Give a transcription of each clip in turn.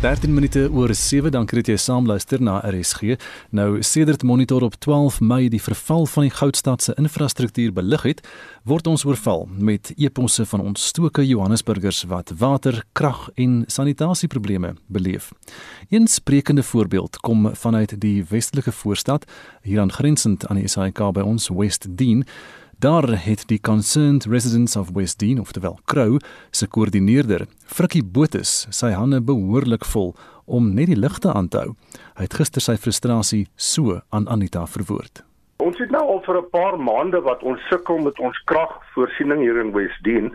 13 minute oor 7 dan kry jy saamluister na RSG. Nou sedert monitor op 12 Mei die verval van die Goudstad se infrastruktuur belig het, word ons oorval met eposse van ontstoke Johannesburgers wat water, krag en sanitasieprobleme beleef. Een sprekende voorbeeld kom vanuit die westelike voorstad hier aan grensend aan die SAIK by ons West Dean. Daar het die Concerned Residents of West Dean, oftewel Crow, se koördineerder, Frikkie Botus, sy hande behoorlik vol om net die ligte aan te hou. Hy het gister sy frustrasie so aan Anita verwoord. Ons het nou al vir 'n paar maande wat ons sukkel met ons kragvoorsiening hier in West Dean,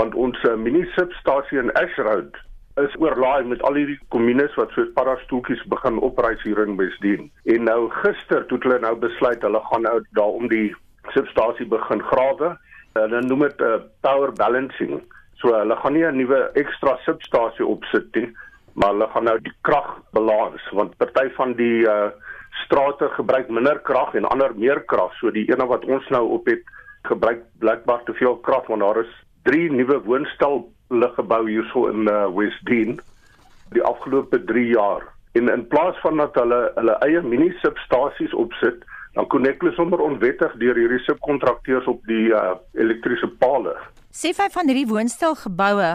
want ons uh, mini-substasie in Ashroad is oorlaai met al hierdie kommunes wat soos paddastoeltjies begin opreis hier in West Dean. En nou gister toe hulle nou besluit hulle gaan nou daarom die substasie begin grawe. Hulle noem dit 'n uh, power balancing. So hulle gaan nie 'n nuwe ekstra substasie opsit nie, maar hulle gaan nou die kragbalans want party van die uh strate gebruik minder krag en ander meer krag. So die ene wat ons nou op het gebruik blikbaar te veel krag want daar is drie nuwe woonstel gebou hierso in uh, West Dean die afgelope 3 jaar. En in plaas van dat hulle hulle eie mini substasies opsit, dan konnek hulle sommer onwettig deur hierdie subkontrakteurs op die uh, elektriese pale. Sê vyf van hierdie woonstelgeboue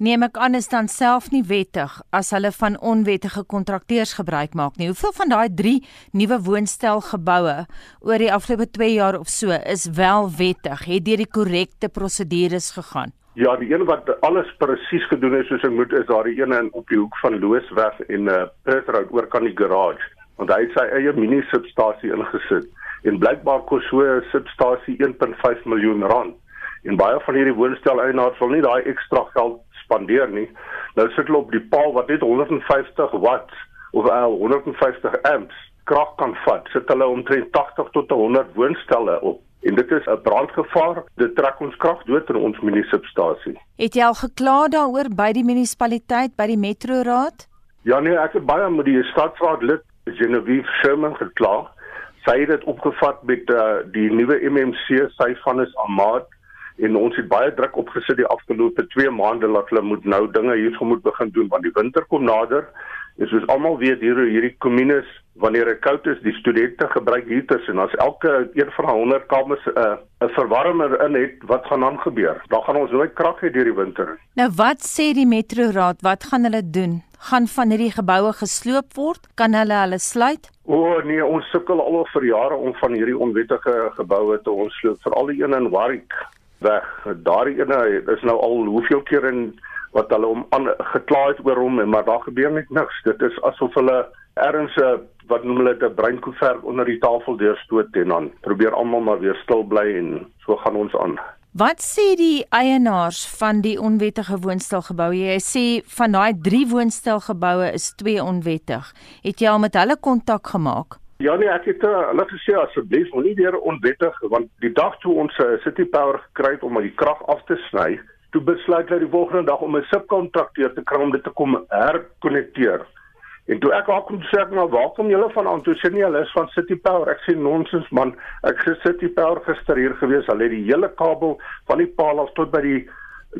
neem ek aan is dan self nie wettig as hulle van onwettige kontrakteurs gebruik maak nie. Hoeveel van daai 3 nuwe woonstelgeboue oor die afgelope 2 jaar of so is wel wettig? Het deur die korrekte prosedures gegaan? Ja, die een wat alles presies gedoen het soos ek moet is daar die een op die hoek van Loosweg en uh, Perth Road oor kan die garage want hy het sy eie mini substasie ingesit en blykbaar kos so 'n substasie 1.5 miljoen rand en baie van hierdie woonstel eienaars wil nie daai ekstra geld spandeer nie nou sit hulle op die paal wat net 150 watt of al 150 amps krag kan vat sit hulle omtrent 80 tot 100 woonstelle op En dit is 'n brandgevaar. Dit trek ons krag dood in ons munisipalitasie. Het jy al gekla daaroor by die munisipaliteit, by die metroraad? Ja nee, ek het baie met die stadsraad lid Genevieve Sherman gekla. Sy het dit opgevat met uh, die nuwe MMC, sy van is Ahmad en ons het baie druk opgesit die afgelope 2 maande dat hulle moet nou dinge hierso moet begin doen want die winter kom nader. En soos almal weet hier hierdie kommunes wanneer dit koud is, die studente gebruik heaters en as elke een van 100 kamers 'n uh, 'n verwarmer in het, wat gaan dan gebeur? Dan gaan ons nooit krag hê deur die winter. Nou wat sê die metroraad? Wat gaan hulle doen? gaan van hierdie geboue gesloop word? Kan hulle hulle sluit? O oh, nee, ons sukkel al vir jare om van hierdie onwettige geboue te ontsloop, veral die een in Warwick weg. Daardie ene is nou al hoeveel keer in wat hulle hom aan gekla het oor hom, maar daar gebeur net niks. Dit is asof hulle erns wat noem hulle dit 'n breinkoever onder die tafel deurstoot en dan probeer almal maar weer stil bly en so gaan ons aan. Wat sê die eienaars van die onwettige woonstelgeboue? Jy sê van daai 3 woonstelgeboue is 2 onwettig. Het jy al met hulle kontak gemaak? Ja nee, ek het uh, hulle gesê asseblief moenie weer onwettig want die dag toe ons uh, City Power gekry het om die krag af te sny, toe besluit hulle die volgende dag om 'n subkontrakteur te kry om dit te kom herkonnekteer. En toe ek haar kom sê ek maar waar kom julle vandaan? Toe sê nee, hulle is van City Power. Ek sê nonsens man. Ek sê City Power gister hier gewees. Hulle het die hele kabel van die paal af tot by die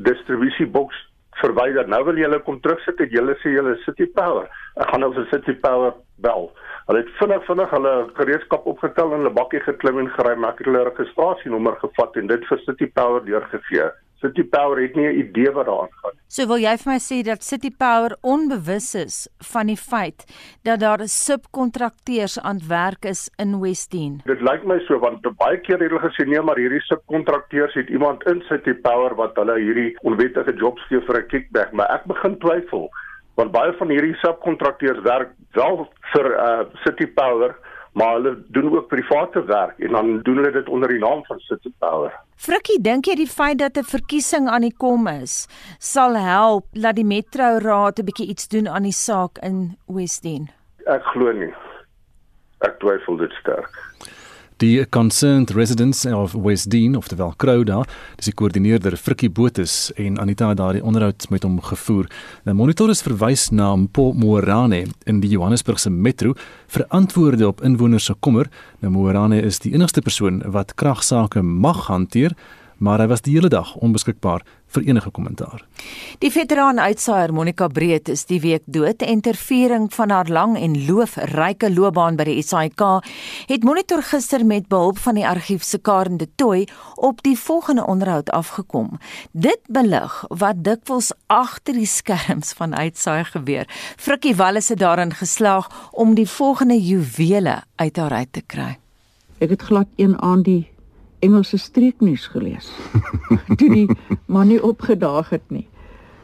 distribusieboks verwyder. Nou wil julle kom terugsit en julle sê julle City Power. Ek gaan nou vir City Power bel. Hulle het vinnig vinnig hulle gereedskap opgetel en hulle bakkie geklim en gery, maar ek het hulle registrasienommer gevat en dit vir City Power deurgegee. City Power het nie 'n idee wat daar aangaan. So wil jy vir my sê dat City Power onbewus is van die feit dat daar 'n subkontrakteurs aan werk is in Westdene. Dit lyk my so want baie keer het hulle gesê nee, maar hierdie subkontrakteurs het iemand in City Power wat hulle hierdie onwettige jobs gee vir 'n kickback, maar ek begin twyfel want baie van hierdie subkontrakteurs werk wel vir uh, City Power maar hulle doen ook private werk en dan doen hulle dit onder die naam van City Power. Frikkie, dink jy die feit dat 'n verkiesing aan die kom is, sal help dat die Metro Raad 'n bietjie iets doen aan die saak in Westdene? Ek glo nie. Ek twyfel dit sterk. Die concerned residents of Westdene of the Velcroda, dis die koördineerder Frikkie Botus en Anita het daardie onderhoud met hom gevoer. Nou monitor is verwys na Mpo Morane in die Johannesburgse metro vir antwoorde op inwoners se kommer. Nou Morane is die enigste persoon wat kragsaake mag hanteer, maar hy was die hele dag onbeskikbaar vir enige kommentaar. Die veteraan uitsaaier Monica Breed is die week dood en ter viering van haar lang en loofryke loopbaan by die SAIK het Monitor gister met behulp van die argief se Karen de Tooi op die volgende onderhoud afgekom. Dit belig wat dikwels agter die skerms van uitsaai gebeur. Frikkie Wallis het daarin geslaag om die volgende juwele uit haar uit te kry. Ek het glad een aan die Engelse streeknuus gelees. Toe die man nie opgedaag het nie.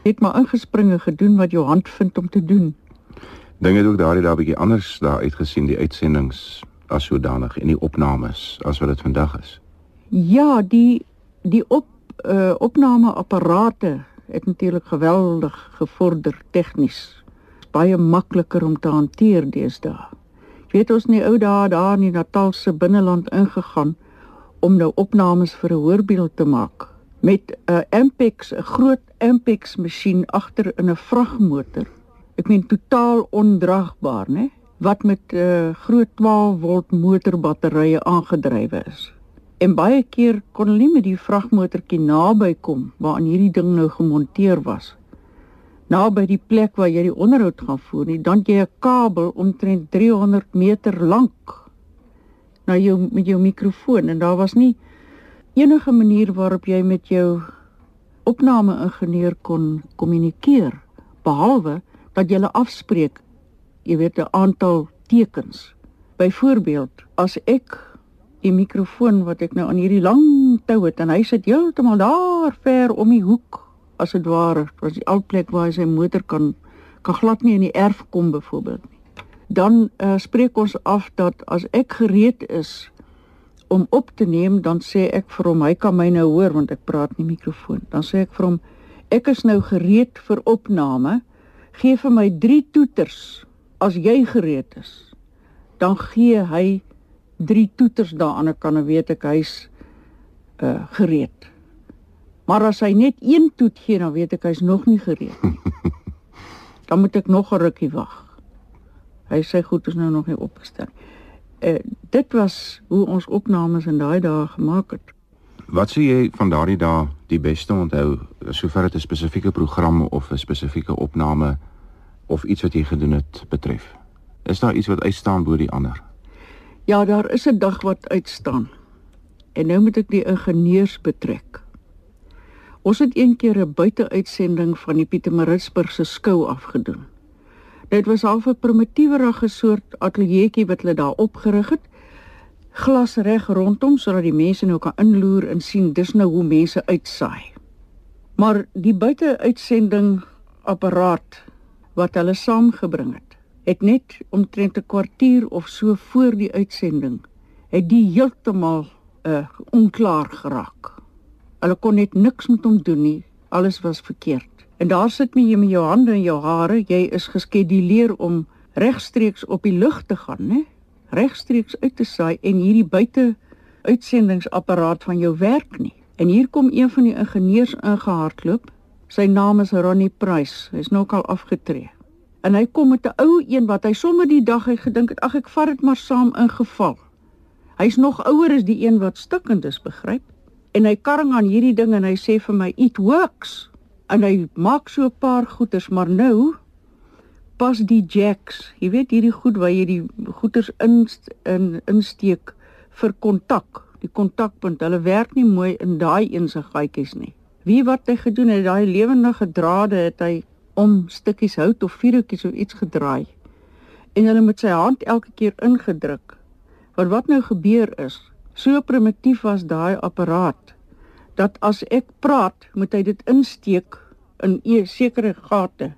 Het maar ingespringe gedoen wat jou hand vind om te doen. Dinge het ook daardie daar bietjie anders daar uitgesien die uitsendings as sodanig en die opnames as wat dit vandag is. Ja, die die op uh, opnameapparate het natuurlik geweldig gevorder tegnies. Baie makliker om te hanteer deesdae. Jy weet ons nie ou dae daar in die Natalse binneland ingegaan om nou opnames vir 'n hoorbeeld te maak met 'n Ampex, 'n groot Ampex masjien agter in 'n vragmotor. Ek meen totaal ondraagbaar, né? Wat met 'n uh, groot 12 volt motorbatterye aangedrywe is. En baie keer kon hulle nie met die vragmotortjie naby kom waaraan hierdie ding nou gemonteer was. Naby die plek waar jy die onderhoud gaan voer, nie, dan jy 'n kabel omtrent 300 meter lank na jou met jou mikrofoon en daar was nie enige manier waarop jy met jou opname-ingenieur kon kommunikeer behalwe dat jy afspreek jy weet 'n aantal tekens. Byvoorbeeld, as ek die mikrofoon wat ek nou aan hierdie lang tou het en hy sit heeltemal daar ver om die hoek as dit ware, was die alplek waar hy sy motor kan kan glad nie in die erf kom byvoorbeeld nie dan uh, spreek ons af dat as ek gereed is om op te neem, dan sê ek vir hom hy kan my nou hoor want ek praat nie mikrofoon. Dan sê ek vir hom ek is nou gereed vir opname. Gee vir my 3 toeters as jy gereed is. Dan gee hy 3 toeters daaraan en kan weet ek hy's uh gereed. Maar as hy net een toet gee, dan weet ek hy's nog nie gereed nie. Dan moet ek nog 'n rukkie wag. Hy sê goed is nou nog nie opgestel. Eh dit was hoe ons opnames in daai dae gemaak het. Wat sê jy van daardie dae die beste onthou sover dit 'n spesifieke program of 'n spesifieke opname of iets wat jy gedoen het betref? Is daar iets wat uitstaan bo die ander? Ja, daar is 'n dag wat uitstaan. En nou moet ek die ingenieurs betrek. Ons het een keer 'n buiteuitsending van die Pietermaritzburg se skou afgedoen. Dit was al 'n primitiewerige soort ateljeetjie wat hulle daar opgerig het. Glas reg rondom sodat die mense nou kan inloer en sien dis nou hoe mense uitsaai. Maar die buiteuitsending apparaat wat hulle saamgebring het, het net omtrent 'n kwartier of so voor die uitsending het die heeltemal uh, onklaar geraak. Hulle kon net niks met hom doen nie. Alles was verkeerd. En daar sit jy met jou hande in jou hare, jy is geskeduleer om regstreeks op die lug te gaan, né? Regstreeks uit te saai en hierdie buite uitsendingsapparaat van jou werk nie. En hier kom een van die ingenieurs ingehardloop. Sy naam is Ronnie Price. Hy's nou al afgetree. En hy kom met 'n ou een wat hy sommer die dag hy gedink het, ag ek vat dit maar saam ingeval. Hy's nog ouer as die een wat stikkend is, begryp? En hy karring aan hierdie ding en hy sê vir my, "It works." En hy maak so 'n paar goeters, maar nou pas die jacks. Jy weet hierdie goed waar jy die goeters in in insteek vir kontak. Die kontakpunt, hulle werk nie mooi in daai een se gaatjies nie. Wie wat hy gedoen het, daai lewendige drade het hy om stukkies hout of vierhoutjies of iets gedraai. En hulle met sy hand elke keer ingedruk. Maar wat nou gebeur is, so primitief was daai apparaat dat as ek praat, moet hy dit insteek in 'n sekere gate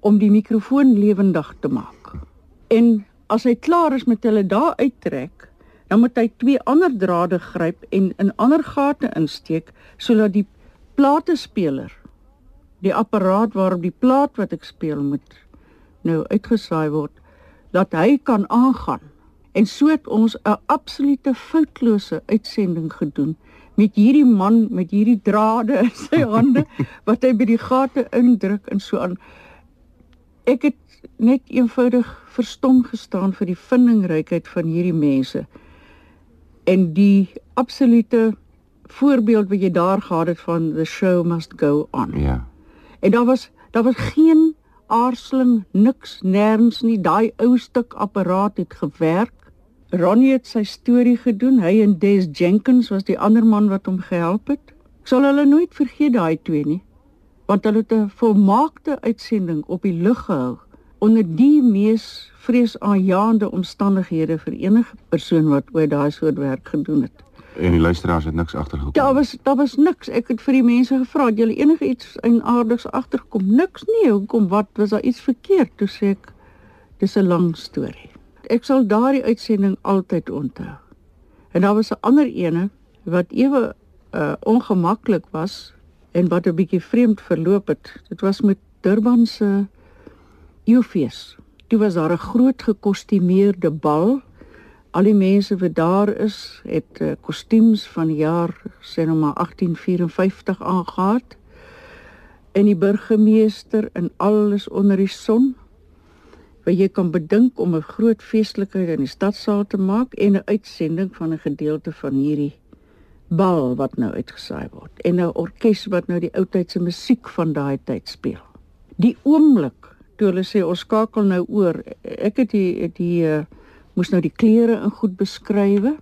om die mikrofoon lewendig te maak. En as hy klaar is met hulle daar uittrek, dan moet hy twee ander drade gryp en in ander gate insteek sodat die platespeler, die apparaat waarop die plaat wat ek speel moet nou uitgesaai word, dat hy kan aangaan. En so het ons 'n absolute foutlose uitsending gedoen met hierdie man met hierdie drade in sy hande wat hy by die gate indruk en so aan. Ek het net eenvoudig verstom gestaan vir die vindingrykheid van hierdie mense en die absolute voorbeeld wat jy daar gehad het van the show must go on. Ja. En daar was daar was geen aarseling, niks, nêrens nie. Daai ou stuk apparaat het gewerk. Ronnie het sy storie gedoen. Hy en Des Jenkins was die ander man wat hom gehelp het. Ek sal hulle nooit vergeet daai twee nie. Want hulle het 'n volmaakte uitsending op die lug gehou onder die mees vreesaanjaende omstandighede vir enige persoon wat ooit daai soort werk gedoen het. En die luisteraars het niks agtergekom. Daar was daar was niks. Ek het vir die mense gevra, "Het julle enige iets eienaardigs agtergekom?" Niks nie. Hoekom? Wat was daar iets verkeerd? Toe sê ek, "Dis 'n lang storie." Ek sal daardie uitsending altyd onthou. En daar was 'n ander ene wat ewe uh, ongemaklik was en wat 'n bietjie vreemd verloop het. Dit was met Durban se Eufees. Toe was daar 'n groot gekostumeerde bal al die mense wat daar is het uh, kostuums van die jaar sê nou maar 1854 aangetree en die burgemeester en alles onder die son wat jy kan bedink om 'n groot feestelikheid in die stadsaal te maak en 'n uitsending van 'n gedeelte van hierdie bal wat nou uitgesaai word en 'n orkes wat nou die ou tydse musiek van daai tyd speel. Die oomblik toe hulle sê ons skakel nou oor ek het die die uh, moes nou die klere in goed beskrywe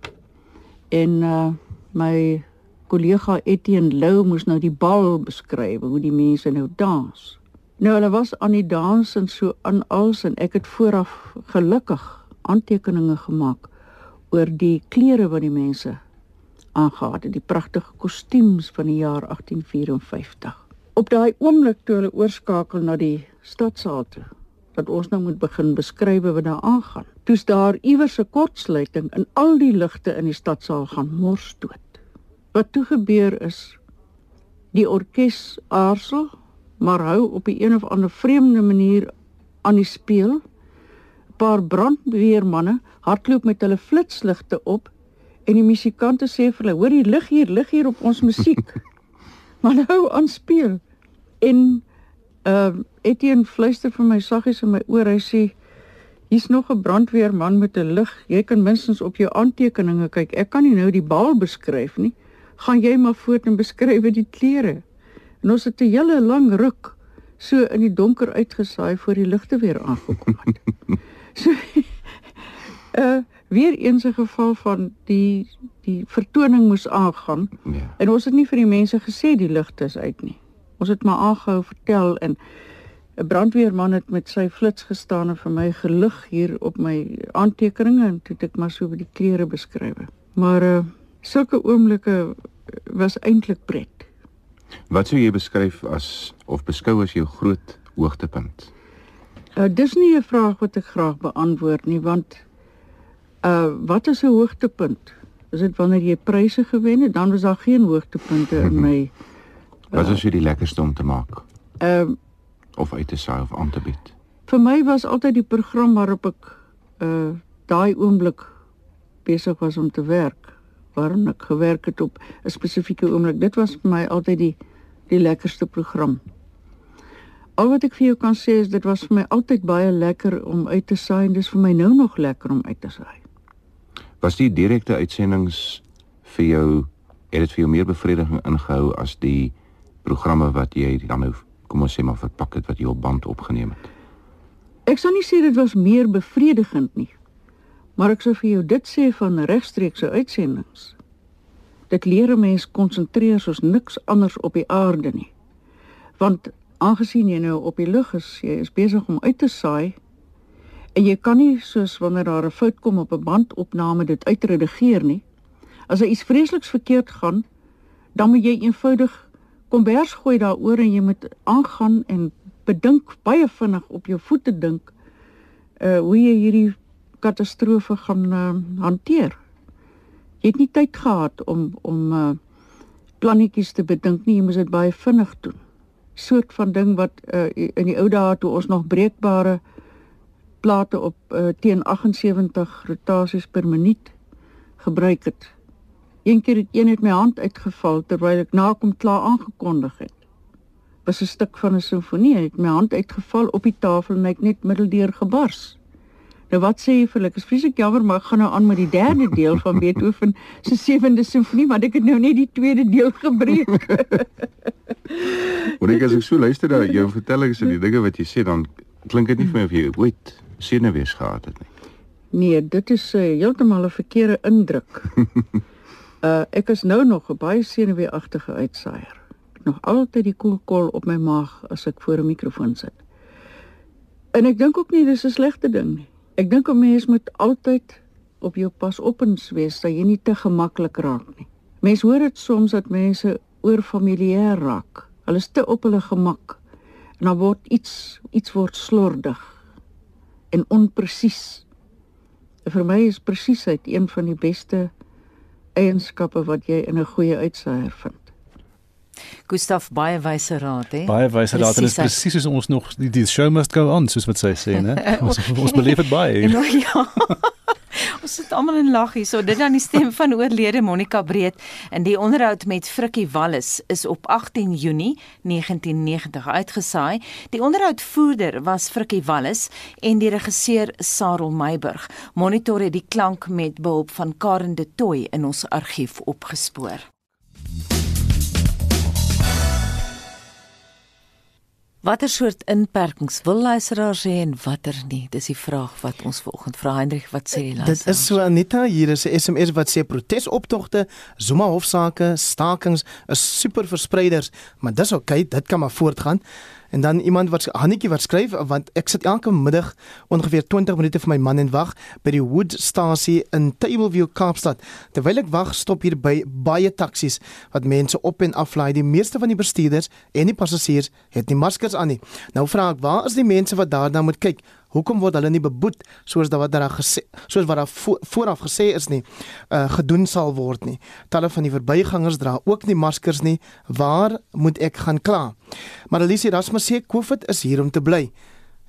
en uh my kollega Etienne Lou moes nou die bal beskryf hoe die mense nou dans. Nou hulle was aan die dans en so aan als en ek het vooraf gelukkig aantekeninge gemaak oor die klere wat die mense aangetree het, die pragtige kostuums van die jaar 1854. Op daai oomblik toe hulle oorskakel na die stadsaal toe, wat ons nou moet begin beskryf wat daar aangaan. Toe's daar iewers 'n kortsluiting en al die ligte in die stadsaal gaan mors dood. Wat toe gebeur is die orkes aarsel, maar hou op 'n een of ander vreemde manier aan die speel. 'n Paar brandweermanne hardloop met hulle flitsligte op en die musikante sê vir hulle: "Hoor hier lig hier, lig hier op ons musiek." maar hou aan speel. En Ehm uh, Etienne fluister vir my saggies in my oor. Hy sê hier's nog 'n brandweerman met 'n lig. Jy kan minstens op jou aantekeninge kyk. Ek kan nie nou die bal beskryf nie. Gaan jy maar voort en beskryf die klere. En ons het 'n hele lang ruk so in die donker uitgesaai voor die ligte weer aangekom het. so uh weer eens 'n geval van die die vertoning moes aangaan. Ja. En ons het nie vir die mense gesê die ligte is uit nie. Ons het maar aangehou vertel en 'n brandweerman het met sy flits gestaan en vir my gelig hier op my aantekeninge en toe het ek maar so by die klere beskryf. Maar uh sulke oomblikke was eintlik pret. Wat sou jy beskryf as of beskou as jou groot hoogtepunt? Uh dis nie 'n vraag wat ek graag beantwoord nie want uh wat is 'n hoogtepunt? Is dit wanneer jy pryse gewen het? Dan was daar geen hoogtepunte in my Wat is vir die lekkerste om te maak? Ehm uh, of uit te saai of aan te bied. Vir my was altyd die program waarop ek uh daai oomblik besig was om te werk, waarin ek gewerk het op 'n spesifieke oomblik. Dit was vir my altyd die die lekkerste program. Al wat ek vir jou kan sê is dit was vir my altyd baie lekker om uit te saai en dis vir my nou nog lekker om uit te saai. Was die direkte uitsendings vir jou het dit vir jou meer bevrediging ingehou as die programme wat jy dan nou kom ons sê maar verpak het wat jy op band opgeneem het. Ek sou nie sê dit was meer bevredigend nie. Maar ek sou vir jou dit sê van regstreekse uitsendings. Dit leer 'n mens konsentreer soos niks anders op die aarde nie. Want aangesien jy nou op die lug is, jy is besig om uit te saai en jy kan nie soos wanneer daar 'n fout kom op 'n bandopname dit uitredigeer nie. As er iets vreesliks verkeerd gaan, dan moet jy eenvoudig kombers gooi daaroor en jy moet aangaan en bedink baie vinnig op jou voete dink uh hoe jy hierdie katastrofe gaan uh, hanteer. Jy het nie tyd gehad om om uh plannetjies te bedink nie, jy moet dit baie vinnig doen. Soort van ding wat uh in die ou dae toe ons nog breekbare plate op uh, teen 78 rotasies per minuut gebruik het. Een keer het een uit my hand uitgeval terwyl ek na kom klaar aangekondig het. Was 'n stuk van 'n simfonie, het my hand uitgeval op die tafel en ek net middeldeur gebars. Nou wat sê jy vir hulle? Ek is vreeslik jammer, maar ek gaan nou aan met die derde deel van Beethoven se sewende simfonie, want ek het nou net die tweede deel gebreek. Maar ek as ek so luister na jou vertellings en die dinge wat jy sê, dan klink dit nie vir my of jy ooit senuwees gehad het nie. Nee, dit is uh, heeltemal 'n verkeerde indruk. uh ek is nou nog 'n baie senuweeagtige uitsaaier. Nog altyd die koelkol op my maag as ek voor 'n mikrofoon sit. En ek dink ook nie dis 'n slegte ding nie. Ek dink 'n mens moet altyd op jou pas opens wees dat jy nie te gemaklik raak nie. Mense hoor dit soms dat mense oor familier raak. Hulle is te op hulle gemak. En dan word iets iets word slordig en onpresies. Vir my is presiesheid een van die beste eienskappe wat jy in 'n goeie uitsaaier vind. Gustaf baie wyse raad hè. Baie wyse raad en dit is presies soos ons nog die, die show must go on soos wat sy sê, né? Ons ons beleef dit baie. Ja. ja. Ons sit almal in lag hier. So dit dan die stem van oorlede Monica Breed en die onderhoud met Frikkie Wallis is op 18 Junie 1990 uitgesaai. Die onderhoudvoerder was Frikkie Wallis en die regisseur Sarel Meiburg. Monitor het die klank met behulp van Karen de Tooi in ons argief opgespoor. Watter soort inperkings wil luisteraars hê en watter nie? Dis die vraag wat ons vanoggend vra Hendrik, wat sê jy luisteraars? Dit is so Anita, hier is 'n SMS wat sê protesoptogte, Zuma hofsaake, stakings is super verspreiders, maar dis oukei, okay, dit kan maar voortgaan. En dan iemand wat Hannetjie wat skryf want ek sit elke middag ongeveer 20 minute vir my man en wag by die Woodstasie in Tableview Kaapstad. Terwyl ek wag, stop hier by baie taksies wat mense op en aflaai. Die meeste van die bestuurders en die passasiers het nie maskers aan nie. Nou vra ek, waar is die mense wat daarna moet kyk? Hoekom word hulle nie beboet soos wat daar gesê soos wat daar vo, vooraf gesê is nie uh, gedoen sal word nie. Talle van die verbygangers dra ook nie maskers nie. Waar moet ek gaan kla? Maar Elise Erasmus sê COVID is hier om te bly.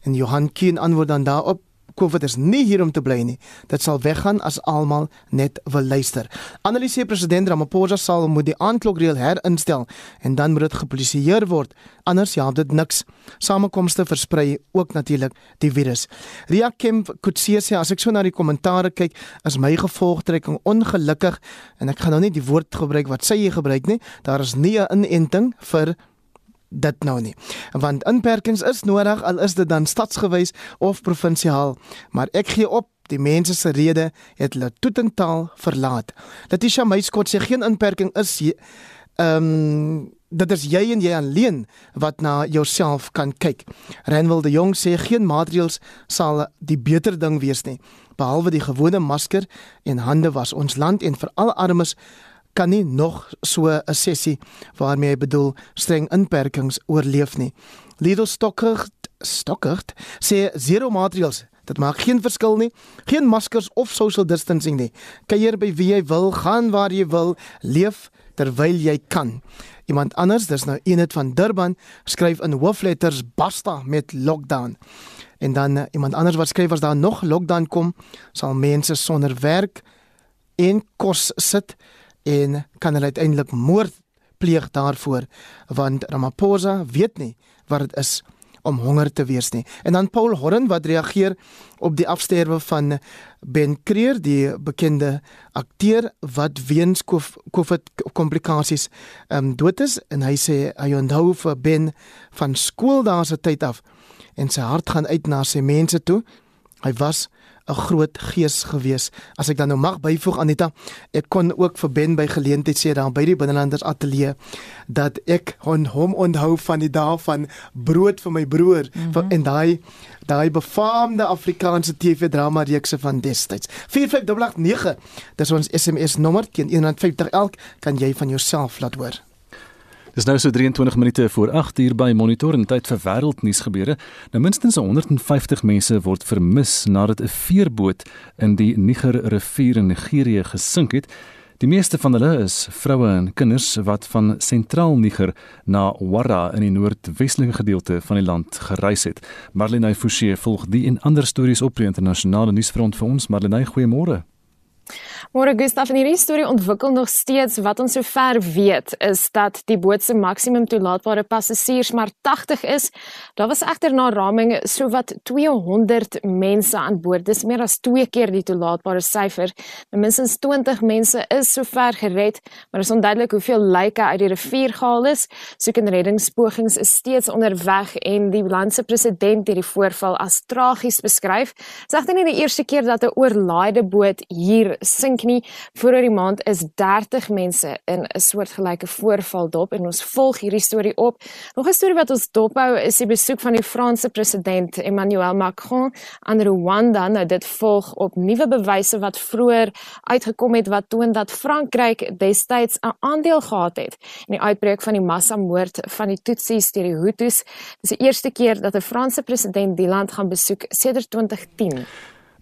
En Johan Keen antwoord dan daarop COVID is nie hier om te bly nie. Dit sal weggaan as almal net wil luister. Analiseer president Ramaphosa sal moet die aanklokreël herinstel en dan moet dit gepolisieer word. Anders help dit niks. Samekomste versprei ook natuurlik die virus. Ria Kemp Kutsie sê as ek so na die kommentaare kyk, is my gevolgtrekking ongelukkig en ek gaan nou nie die woord gebruik wat sy gebruik nie. Daar is nie 'n inenting vir dit nou nie. Want inperkings is nodig al is dit dan stadsgewys of provinsiaal, maar ek gee op Die mense se rede het hulle toetentaal verlaat. Letitia Meyskot sê geen inperking is ehm um, dit is jy en jy alleen wat na jouself kan kyk. Renwil de Jong sê geen maatreëls sal die beter ding wees nie behalwe die gewone masker en hande was ons land en vir al armes kan nie nog so 'n sessie waarmee hy bedoel streng inperkings oorleef nie. Lidl Stokker Stokker sê zero maatreëls Dit maak geen verskil nie. Geen maskers of social distancing nie. Kuier by wie jy wil, gaan waar jy wil, leef terwyl jy kan. Iemand anders, dis nou Eenet van Durban, skryf in hoofletters basta met lockdown. En dan uh, iemand anders wat skryf as daar nog lockdown kom, sal mense sonder werk en kos sit en kan hulle uiteindelik moord pleeg daarvoor want Ramaphosa weet nie wat dit is om honger te wees nie. En dan Paul Horren wat reageer op die afsterwe van Ben Creer, die bekende akteur wat weens COVID komplikasies ehm um, dood is en hy sê hy onthou vir Ben van skool daar se tyd af en sy hart gaan uit na sy mense toe. Hy was 'n groot gees gewees. As ek dan nou mag byvoeg Anita, ek kon ook vir Ben by geleentheid sê daar by die binnelanders ateljee dat ek hom hom onthou van die dae van brood vir my broer mm -hmm. en daai daai befaamde Afrikaanse TV-drama reekse van destyds. 45889. Dis ons SMS nommer teen 150 elk kan jy van jouself laat hoor. Dis nou so 23 minute voor 8 uur by Monitor en tyd vir wêreldnuus gebeure. Nou minstens 150 mense word vermis nadat 'n veerboot in die Niger rivier in Nigerië gesink het. Die meeste van hulle is vroue en kinders wat van sentraal Niger na Warra in die noordwestelike gedeelte van die land gereis het. Marlene Forsie volg die en ander stories op die internasionale nuusfront vir ons. Marlene, goeiemôre. Môre Gustaf in hierdie storie ontwikkel nog steeds wat ons sover weet is dat die boot se maksimum toelaatbare passasiers maar 80 is. Daar was egter na raming sowat 200 mense aan boord. Dis meer as 2 keer die toelaatbare syfer. Minstens 20 mense is sover gered, maar is onduidelik hoeveel lyke uit die rivier gehaal is. Soek en reddingspogings is steeds onderweg en die land se president het die voorval as tragies beskryf. Dit is egter nie die eerste keer dat 'n oorlaaide boot hier sink nie. Vroeër die maand is 30 mense in 'n soortgelyke voorval dop en ons volg hierdie storie op. Nog 'n storie wat ons dophou is die besoek van die Franse president Emmanuel Macron aan Rwanda. Nou dit volg op nuwe bewyse wat vroeër uitgekom het wat toon dat Frankryk destyds 'n aandeel gehad het in die uitbreek van die massamoord van die Tutsis deur die Hutus. Dis die eerste keer dat 'n Franse president die land gaan besoek sedert 2010.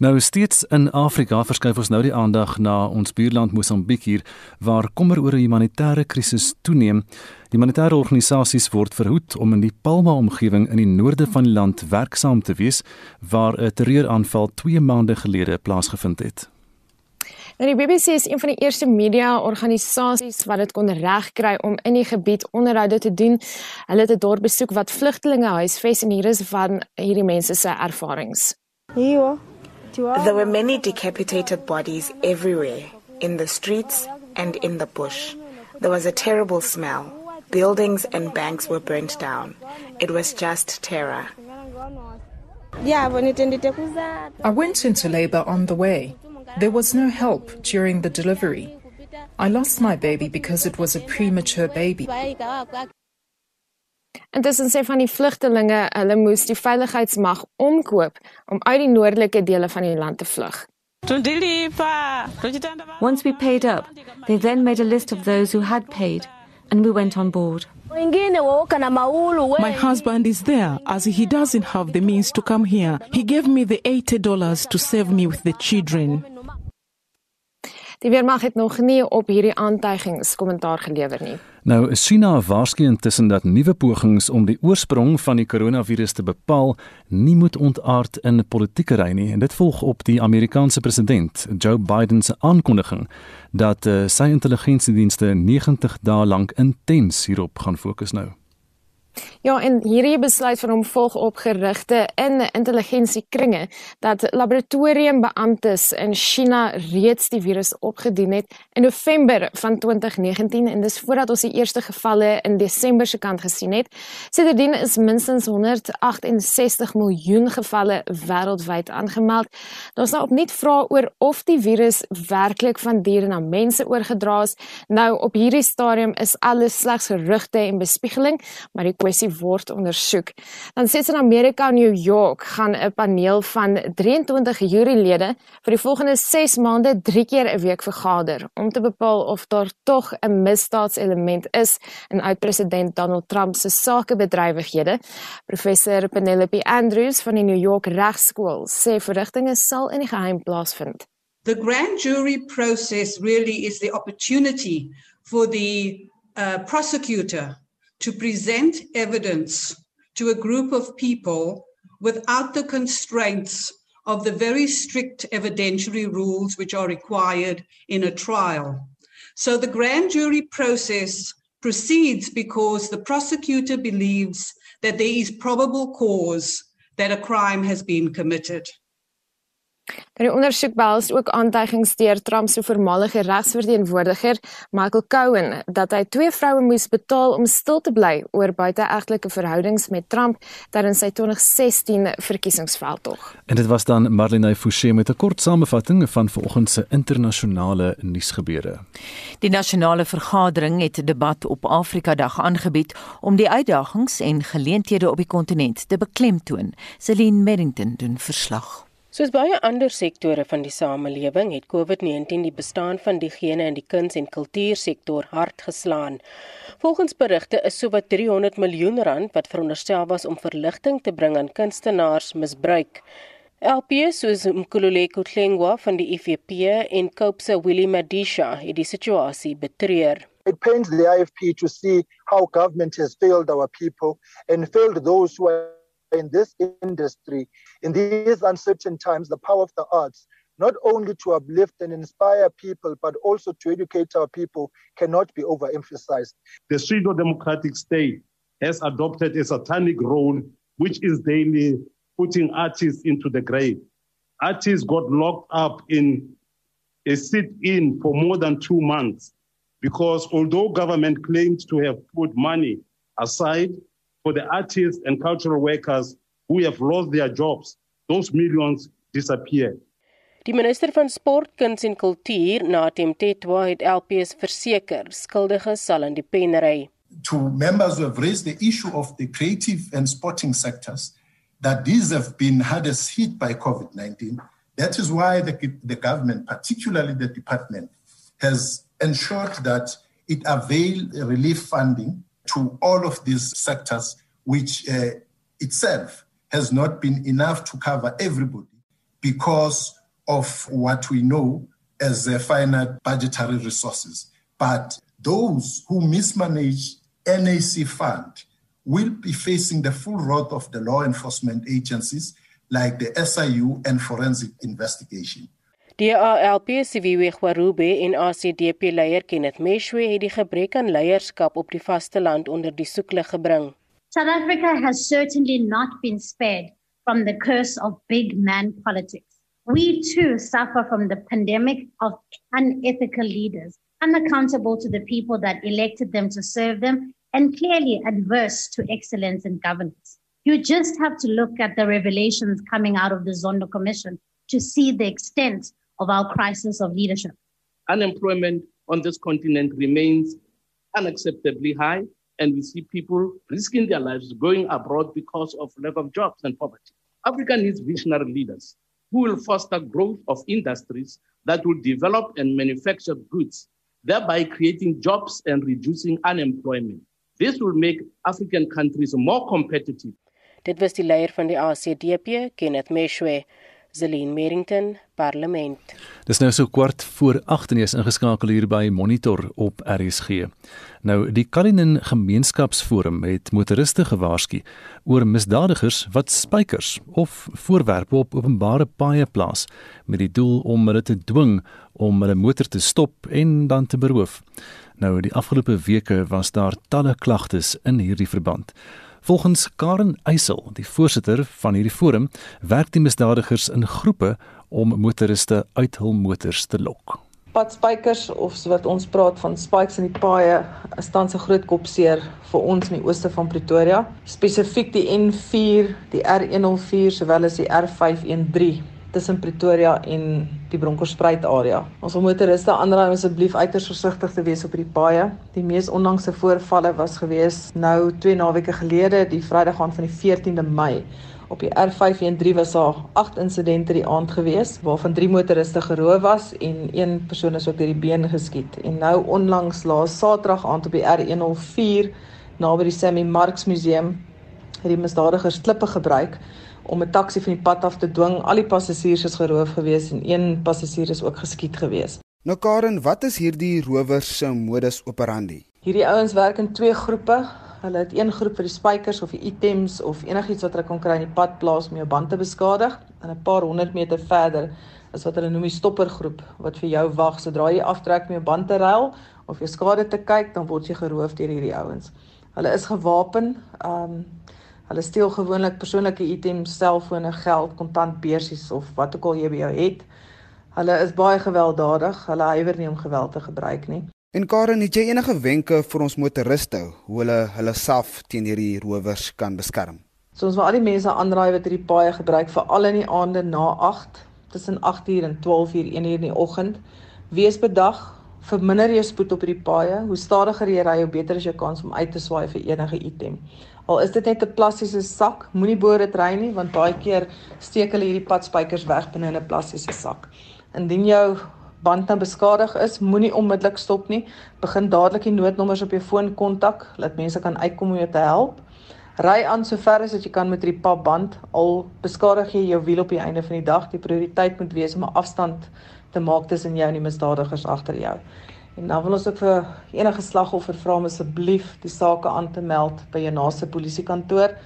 Nou steeds in Afrika verskuif ons nou die aandag na ons buurland Mosambiek hier waar kommer oor 'n humanitêre krisis toeneem. Die humanitêre organisasies word verhoed om in die Palma-omgewing in die noorde van die land werksaam te wees waar 'n terreuraanval 2 maande gelede plaasgevind het. Nou die BBC is een van die eerste media-organisasies wat dit kon regkry om in die gebied onderhoude te doen. Hulle het 'n dorp besoek wat vlugtelinge huisves en hier is van hierdie mense se ervarings. Hier There were many decapitated bodies everywhere, in the streets and in the bush. There was a terrible smell. Buildings and banks were burnt down. It was just terror. I went into labor on the way. There was no help during the delivery. I lost my baby because it was a premature baby. Intussen sê van die vlugtelinge, hulle moes die veiligheidsmag omkoop om uit die noordelike dele van die land te vlug. Once we paid up, they then made a list of those who had paid and we went on board. My husband is there as he doesn't have the means to come here. He gave me the $80 to save me with the children. Die weermag het nog nie op hierdie aantuigings kommentaar gelewer nie. Nou, China waarsku intussen dat nuwe pogings om die oorsprong van die koronavirus te bepaal nie moet ontaard in politieke ry nie en dit volg op die Amerikaanse president Joe Biden se aankondiging dat uh, sy intelligensiedienste 90 dae lank intens hierop gaan fokus nou. Ja, en hierdie besluit van hom volg op gerugte in intelligensiekringe dat laboratoriumbeamptes in China reeds die virus opgedoen het in November van 2019 en dis voordat ons die eerste gevalle in Desember se kant gesien het. Sedertdien is minstens 168 miljoen gevalle wêreldwyd aangemeld. Daar's nou opnuut vrae oor of die virus werklik van diere na mense oorgedra is. Nou op hierdie stadium is alles slegs gerugte en bespiegeling, maar die kwessie word ondersoek. Dan sê in Amerika New York gaan 'n paneel van 23 jurylede vir die volgende 6 maande 3 keer 'n week vergader om te bepaal of daar tog 'n misdaadselement is in oud-president Donald Trump se sakebedrywighede. Professor Penelope Andrews van die New York Regskool sê verrigtinge sal in die geheim plaasvind. The grand jury process really is the opportunity for the uh, prosecutor to present evidence to a group of people without the constraints of the very strict evidentiary rules which are required in a trial. So the grand jury process proceeds because the prosecutor believes that there is probable cause that a crime has been committed. Die ondersoek behels ook aantuigings deur Trump se voormalige regsverteenwoordiger, Michael Cohen, dat hy twee vroue moes betaal om stil te bly oor buiteegtelike verhoudings met Trump tydens sy 2016 verkiesingsveldtog. En dit was dan Marlene Forsie met 'n kort samevatting van vanoggend se internasionale nuusgebeure. Die nasionale vergadering het 'n debat op Afrika Dag aangebied om die uitdagings en geleenthede op die kontinent te beklemtoon. Celine Merrington doen verslag. Soos baie ander sektore van die samelewing het COVID-19 die bestaan van diegene in die kuns- en kultuursektor hard geslaan. Volgens berigte is sowat 300 miljoen rand wat veronderstel was om verligting te bring aan kunstenaars misbruik. LP soos Mkhululeko Tlengwa van die IFP en Kaapse Willie Madisha het die situasie betreur. It pains the IFP to see how government has failed our people and failed those who are in this industry in these uncertain times the power of the arts not only to uplift and inspire people, but also to educate our people, cannot be overemphasized. The pseudo democratic state has adopted a satanic role, which is daily putting artists into the grave. Artists got locked up in a sit in for more than two months because although government claims to have put money aside for the artists and cultural workers who have lost their jobs, those millions disappeared. Die minister van Sport, Kuns en Kultuur, Natem Tetwa, het LPS verseker skuldiges sal in die pen ry. To members who have raised the issue of the creative and sporting sectors that these have been hardest hit by COVID-19. That is why the, the government, particularly the department, has ensured that it avail relief funding to all of these sectors, which uh, itself has not been enough to cover everybody because of what we know as a finite budgetary resources. But those who mismanage NAC fund will be facing the full wrath of the law enforcement agencies like the SIU and forensic investigation. Die ALP Siviwe Gwarube en ACDP leier Kenneth Meshwe het die gebrek aan leierskap op die vasteland onder die soeklig gebring. South Africa has certainly not been spared from the curse of big man politics. We too suffer from the pandemic of unethical leaders, unaccountable to the people that elected them to serve them, and clearly adverse to excellence in governance. You just have to look at the revelations coming out of the Zondo Commission to see the extent of our crisis of leadership. Unemployment on this continent remains unacceptably high, and we see people risking their lives going abroad because of lack of jobs and poverty. Africa needs visionary leaders who will foster growth of industries that will develop and manufacture goods, thereby creating jobs and reducing unemployment. This will make African countries more competitive. Dit was die leier van die ACDP, Kenneth Meshwe. Zelin Merrington, Parlement. Dis nou so kwart voor 8 en jy is ingeskakel hier by Monitor op RSG. Nou die Kalinin Gemeenskapsforum het motoriste gewaarsku oor misdadigers wat spykers of voorwerpe op openbare paaie plaas met die doel om hulle te dwing om hulle motor te stop en dan te beroof. Nou die afgelope weke was daar talle klagtes in hierdie verband. Volgens Karen Eysel, die voorsitter van hierdie forum, werk die misdadigers in groepe om motoriste uit hul motors te lok. Padspykers of so wat ons praat van spikes in die paaie, is tans 'n groot kopseer vir ons in die ooste van Pretoria, spesifiek die N4, die R104 sowel as die R513 tussen Pretoria en die Bronkhorstspruit area. Ons wil motoriste aanraai om asseblief uiters versigtig te wees op die paaie. Die mees onlangse voorvalle was gewees nou 2 naweke gelede, die Vrydag aan van die 14de Mei. Op die R513 was daar 8 insidente die aand gewees waarvan 3 motoriste geroof was en een persoon is ook deur die been geskiet. En nou onlangs laas Saterdag aand op die R104 naby die Sammy Marks Museum het die misdadigers klippe gebruik om 'n taxi van die pad af te dwing. Al die passasiers is geroof gewees en een passasier is ook geskiet gewees. Nou Karen, wat is hierdie rowers se modus operandi? Hierdie ouens werk in twee groepe. Hulle het een groep vir die spykers of die items of enigiets wat hulle kan kry in die pad plaas om jou band te beskadig en 'n paar honderd meter verder is wat hulle noem die stoppergroep wat vir jou wag sodra jy aftrek met jou band te ruil of jou skade te kyk, dan word jy geroof deur hierdie ouens. Hulle is gewapen. Um Hulle steel gewoonlik persoonlike items, selfone, geld, kontant beursies of wat ook al jy by jou het. Hulle is baie gewelddadig. Hulle huiwer nie om geweld te gebruik nie. En Karen, het jy enige wenke vir ons motoriste hoe hulle hulle self teen hierdie rowers kan beskerm? So ons wil al die mense aanraai wat hierdie paaie gebruik veral in die aande na 8 tussen 8uur en 12uur 1uur in die oggend. Wees bedag, verminder jou spoed op hierdie paaie. Hoe stadiger jy ry, hoe beter is jou kans om uit te swaai vir enige item. Al is dit net 'n plastiese sak, moenie boor dit ry nie want baie keer steek hulle hierdie padspykers weg binne in 'n plastiese sak. Indien jou band nou beskadig is, moenie onmiddellik stop nie. Begin dadelik die noodnommers op jou foon kontak, laat mense kan uitkom om jou te help. Ry aan so ver as wat jy kan met hierdie papband. Al beskadig jy jou wiel op die einde van die dag, die prioriteit moet wees om 'n afstand te maak tussen jou en die misdadigers agter jou. En dan wil ons ook vir enige slagoffer vra om asseblief die saak aan te meld by jou naaste polisiekantoor.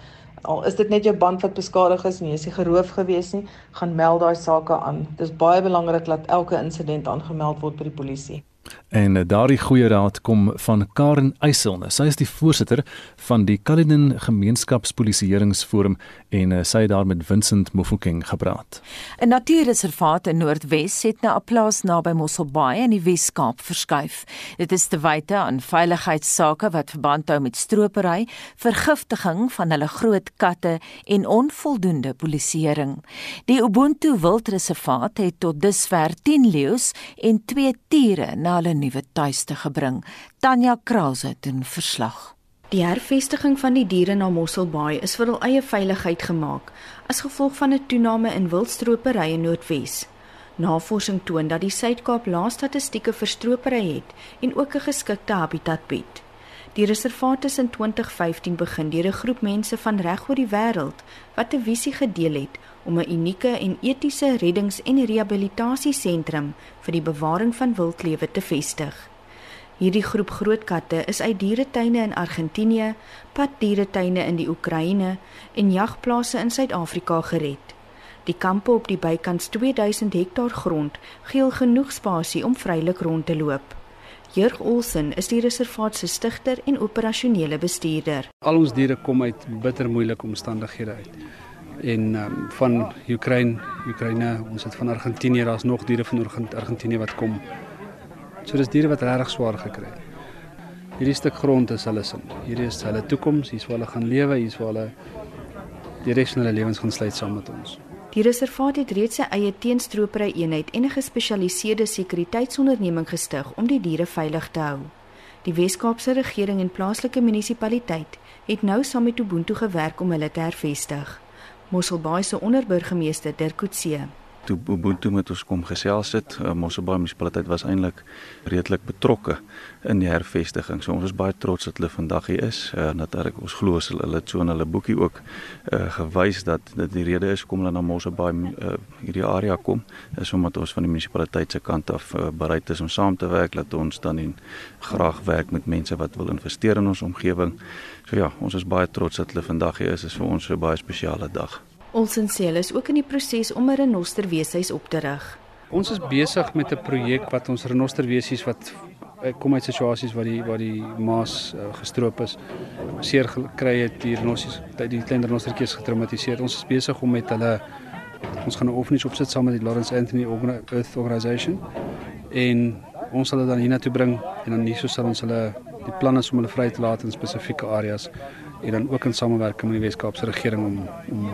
Al is dit net jou band wat beskadig is en jy is nie geroof gewees nie, gaan meld daai sake aan. Dit is baie belangrik dat elke insident aangemeld word by die polisie. En eh, daardie goeie raad kom van Karen Eysel. Sy is die voorsitter van die Cullinan Gemeenskapspolisieeringsforum en eh, sy het daar met Vincent Mofokeng gepraat. 'n Natuurreservaat in Noordwes het na 'n plaas naby Mosselbaai in die Wes-Kaap verskuif. Dit is te wyte aan veiligheidsake wat verband hou met stropery, vergiftiging van hulle groot katte en onvoldoende polisieering. Die Ubuntu Wildreservaat het tot dusver 10 leeu's en 2 tiere na hulle nuwe tuiste gebring. Tanya Krause doen verslag. Die hervestiging van die diere na Mosselbaai is vir hul eie veiligheid gemaak as gevolg van 'n toename in wildstropery in Noordwes. Navorsing toon dat die Suid-Kaap lae statistieke vir stropery het en ook 'n geskikte habitat bied. Die reservaat is in 2015 begin deur 'n groep mense van reg oor die wêreld wat 'n visie gedeel het om 'n unieke en etiese reddings- en rehabilitasiesentrum vir die bewaring van wildlewe te vestig. Hierdie groep groot katte is uit dieretuine in Argentinië, paddieretuine in die Oekraïne en jagplase in Suid-Afrika gered. Die kampe op die bykans 2000 hektaar grond gee genoeg spasie om vrylik rond te loop. Jurg Olsen is die reservaat se stigter en operasionele bestuurder. Al ons diere kom uit bitter moeilike omstandighede uit en um, van Oekraïne, Oekraïne, ons het van Argentinië, daar's nog diere van Argentinië wat kom. So dis diere wat regtig swaar gekry het. Hierdie stuk grond is hulle sin. Hierdie is hulle toekoms, hier's waar hulle gaan lewe, hier's waar hulle die res van hulle lewens gaan sluit saam met ons. Die reservaat het reeds sy eie teenstropery eenheid en 'n gespesialiseerde sekuriteitsonderneming gestig om die diere veilig te hou. Die Wes-Kaapse regering en plaaslike munisipaliteit het nou saam met Ubuntu gewerk om hulle te hervestig. Mosselbaai se onderburgemeester Dirk Coetzee. Toe Ubuntu met ons kom gesels het, uh, Mosselbaai munisipaliteit was eintlik redelik betrokke in die hervestiging. So ons is baie trots dat hulle vandag hier is. Uh, Natuurlik ons glo hulle hulle het so in hulle boekie ook uh, gewys dat dit die rede is hoekom hulle na Mosselbaai uh, hierdie area kom, is omdat ons van die munisipaliteit se kant af uh, bereid is om saam te werk dat ons dan en graag werk met mense wat wil investeer in ons omgewing. So ja, ons is baie trots dat hulle vandag hier is. Dit is vir ons 'n baie spesiale dag. Olsen sê hulle is ook in die proses om 'n renosterweeshuis op te rig. Ons is besig met 'n projek wat ons renosterweesies wat eh, kom uit situasies waar die waar die maas uh, gestroop is, seer gekry het, die renosters, die klein renostertjies getraumatiseer. Ons is besig om met hulle ons gaan 'n orphanage opsit saam met die Lawrence Anthony Earth Organization en ons sal dit dan hiernatoe bring en dan hierso sal ons hulle die plan is om hulle vry te laat in spesifieke areas en dan ook in samewerking met die Wes-Kaapse regering om om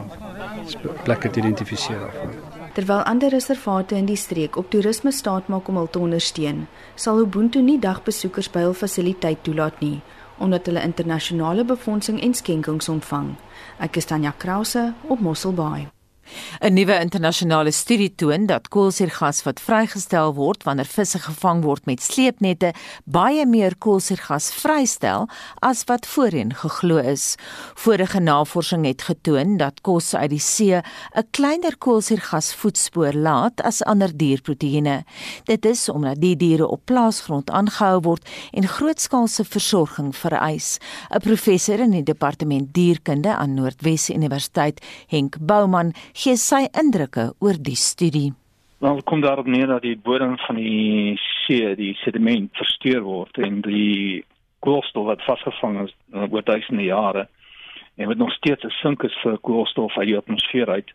plekke te identifiseer daarvoor. Terwyl ander reservate in die streek op toerisme staat maak om hul te ondersteun, sal Ubuntu nie dagbesoekers by hul fasiliteit toelaat nie omdat hulle internasionale befondsing en skenkings ontvang. Ek is Tanya Krause op Mosselbaai. 'n Nuwe internasionale studie toon dat koolsuurgas wat vrygestel word wanneer visse gevang word met sleepnette baie meer koolsuurgas vrystel as wat voorheen geglo is. Vorige navorsing het getoon dat kos uit die see 'n kleiner koolsuurgas voetspoor laat as ander dierproteïene. Dit is omdat die diere op plaasgrond aangehou word en grootskaalse versorging vereis. 'n Professor in die departement dierkunde aan Noordwes Universiteit, Henk Bouman, gee sy indrukke oor die studie. Dan kom daarop neer dat die bodem van die see, die sediment versteur word en die koolstof wat vasgevang is uh, oor duisende jare en wat nog steeds 'n sink is vir koolstof uit die atmosfeer uit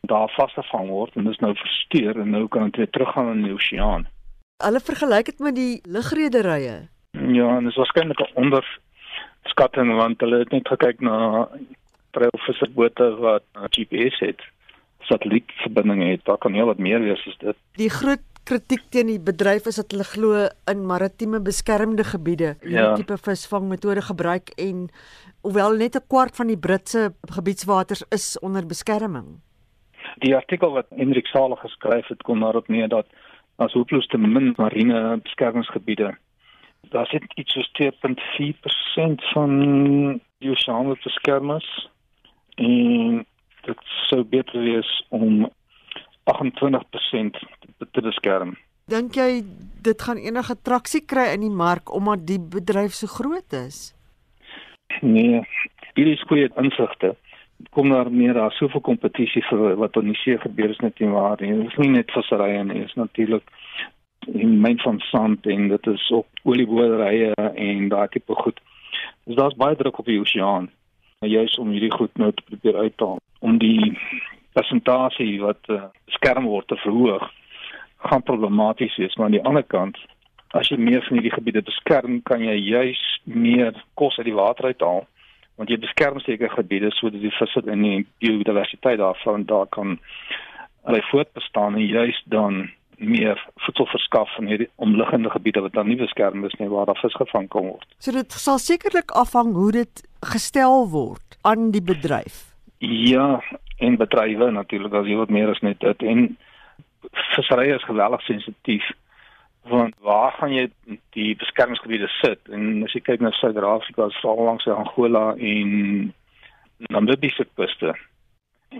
daar vasgevang word en dis nou versteur en nou kan dit weer teruggaan in die oseaan. Hulle vergelyk dit met die lugrederye. Ja, en dit is waarskynlik 'n onderskatting want hulle het net gekyk na treilvisserbote wat GPS het satellietverbinding het, daar kan heel wat meer wees as dit. Die groot kritiek teen die bedryf is dat hulle glo in maritieme beskermde gebiede hierdie ja. tipe visvangmetode gebruik en hoewel net 'n kwart van die Britse gebiedswaters is onder beskerming. Die artikel wat Hendrik Sale geskryf het kom daarop neer dat as hopeloos te min marine beskermingsgebiede daar sit iets soos 2.4% van die oseaan wat beskerm is en dit sou beter wees om 28% te beskerm. Dink jy dit gaan enige traksie kry in die mark omdat die bedryf so groot is? Nee, hier is goeie insigte. kom daar meer daar soveel kompetisie vir wat op die see gebeur is net nie waar nie. Dit is nie net visserye nie, is natuurlik in myn van sand en dit is op olieboerderye en daai tipe goed. Dus daar's baie druk op die oseaan. Juist om hierdie goed nou te probeer uithaal om die persentasie wat uh, beskerm word te verhoog gaan problematies wees. Maar aan die ander kant as jy meer van hierdie gebiede beskerm kan jy juis meer kos uit die water uithaal want jy beskerm sekere gebiede sodat die visse en die biodiversiteit daarvan daar kan hulle voortbestaan en juis dan meer voedsel verskaf in hierdie omliggende gebiede wat dan nie beskerm is nie waar daar vis gevang kan word. So dit sal sekerlik afhang hoe dit gestel word aan die bedryf. Ja, en bedrywe natuurlik as jy wat meer as net dit en visserye is geweldig sensitief want waar gaan jy die beskermingsgebiede sit en as jy kyk na Suid-Afrika as veral langs Angola en Namibië se kuste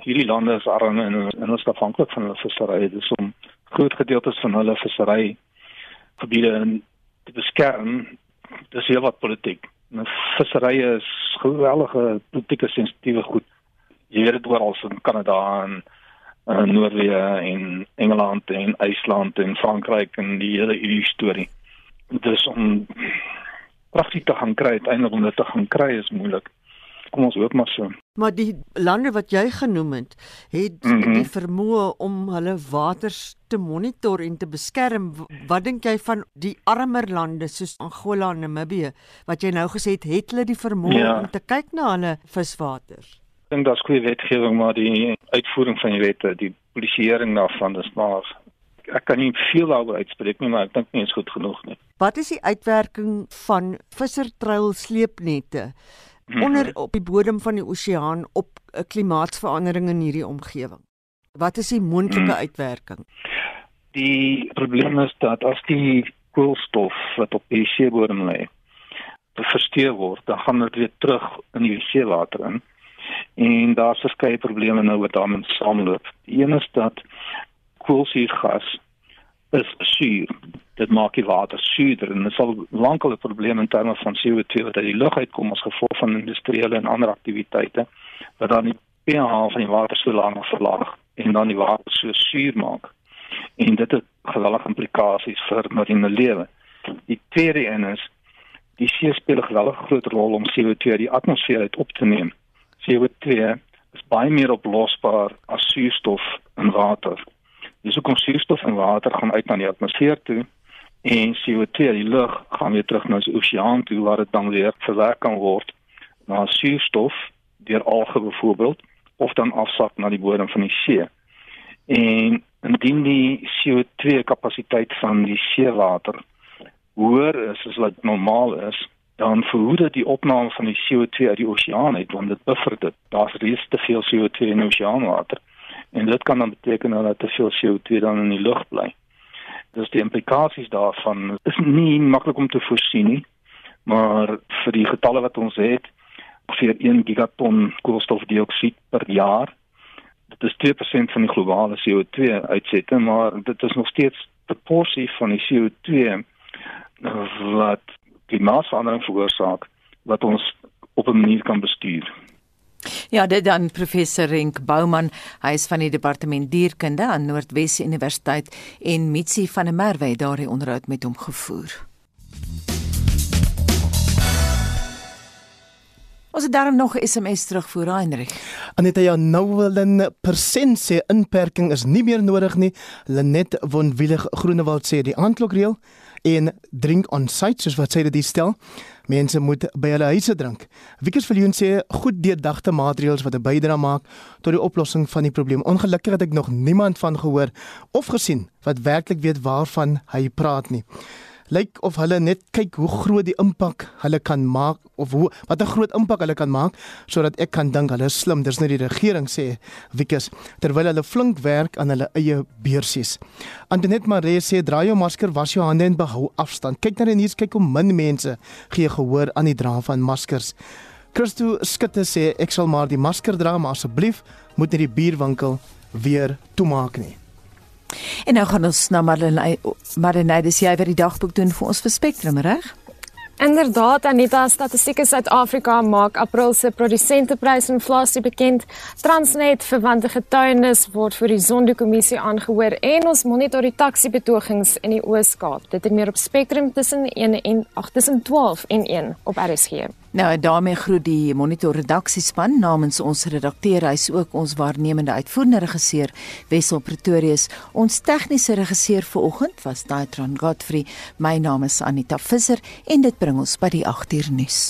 hierdie lande is arm en en ons afhanklik van hulle visserye dis om groot gedeeltes van hulle visserry gebiede in te beskerm dis heel wat politiek en visserye is geweldige politieke sensitiewe goed jy weet dit oral in Kanada en in Noorwe en Engeland en IJsland en Frankryk en die hele hierdie storie. Dis om pragtig te gaan kry, uiteindelik om dit te gaan kry is moeilik. Kom ons hoop maar so. Maar die lande wat jy genoem het, het mm -hmm. die vermoë om hulle waters te monitor en te beskerm. Wat dink jy van die armer lande soos Angola en Namibië wat jy nou gesê het, het hulle die vermoë ja. om te kyk na hulle viswaters? Ek dink daar's goeie wetgewing maar die uitvoering van die wette, die polisieering daarvan is maar ek kan nie veel daaroor uitspreek nie, maar ek dink nie is goed genoeg nie. Wat is die uitwerking van vissertruil sleepnette. Onder op die bodem van die oseaan op 'n klimaatsverandering in hierdie omgewing? Wat is die moontlike mhm. uitwerking? Die probleem is dat as die koolstof wat op die seebodem lê, versteur word, dan gaan dit weer terug in die seewater in en daar's verskeie probleme nou wat daarmee saamloop. Die een is dat koolsuurgas is suur. Dit maak die water suurder en dit sal lankal 'n probleem in terme van CO2 wat uit die lug uitkom as gevolg van industriële en ander aktiwiteite wat dan die pH van die water so laag verlaag en dan die water so suur maak. En dit het geweldige implikasies vir marine lewe. Die tweede een is die see speel 'n geweldige groot rol om CO2 uit die atmosfeer uit op te neem. CO2 is baie meer oplosbaar as suurstof in water. Dis hoekom suurstof in water gaan uit na die atmosfeer toe en CO2 in die lug gaan weer terug na die oseaan toe waar dit dan weer verwerk kan word na suurstof deur alge byvoorbeeld of dan afsak na die bodem van die see. En indien die CO2 kapasiteit van die seewater hoër is as wat normaal is, dan verhoed dit die opname van die CO2 uit die oseaan uit want dit buffer dit. Daar's reeds te veel CO2 in die oseaanwater en dit kan dan beteken dat te veel CO2 dan in die lug bly. Dus die implikasies daarvan is nie maklik om te voorsien nie, maar vir die getalle wat ons het, ongeveer 1 gigaton koolstofdioksied per jaar. Dit is 2% van die globale CO2 uitsette, maar dit is nog steeds 'n porsie van die CO2 wat klimaatsverandering veroorsaak wat ons op 'n manier kan bestuur. Ja, dit dan professor Renk Bouman, hy is van die departement dierkunde aan Noordwes Universiteit en Mitsi van der Merwe het daardie onderhoud met hom gevoer. Ons het daarom nog 'n SMS terugvoer, Heinrich. Aneta ja nou wil 'n persent sê inperking is nie meer nodig nie. Lenet von Willig Groenewald sê die aandklokreël en drink on site soos wat sê dit stel. Mense moet by hulle huise drink. Wiekers Viljoen sê goed deurdagte maatreëls wat 'n bydrae maak tot die oplossing van die probleem. Ongelukkig het ek nog niemand van gehoor of gesien wat werklik weet waarvan hy praat nie lyk of hulle net kyk hoe groot die impak hulle kan maak of hoe wat 'n groot impak hulle kan maak sodat ek kan dink hulle is slim. Dis net die regering sê Wikus terwyl hulle flink werk aan hulle eie beursies. Antoinette Maree sê dra jou masker was jou hande en behou afstand. Kyk na die nuus kyk hoe min mense gee gehoor aan die dra van maskers. Christo skutte sê ek sal maar die masker dra maar asseblief moet nie die bierwinkel weer toemaak nie En nou gaan ons na Marlene Marlene, dis jy wat die dagboek doen vir ons vir Spectrum, reg? Inderdaad, Anita, Statistiek Suid-Afrika maak April se produsenteprysinflasie bekend. Transnet verwante getuienis word vir die Zondo-kommissie aangehoor en ons monitor die taksiebetogings in die Oos-Kaap. Dit het meer op Spectrum tussen 1 en 8 tussen 12 en 1 op RSG. Nou daarmee groet die Monitor redaksiespan namens ons redakteur hy's ook ons waarnemende uitvoerende regisseur Wessel Pretorius. Ons tegniese regisseur vanoggend was Daitron Godfrey. My naam is Anita Visser en dit bring ons by die 8uur nuus.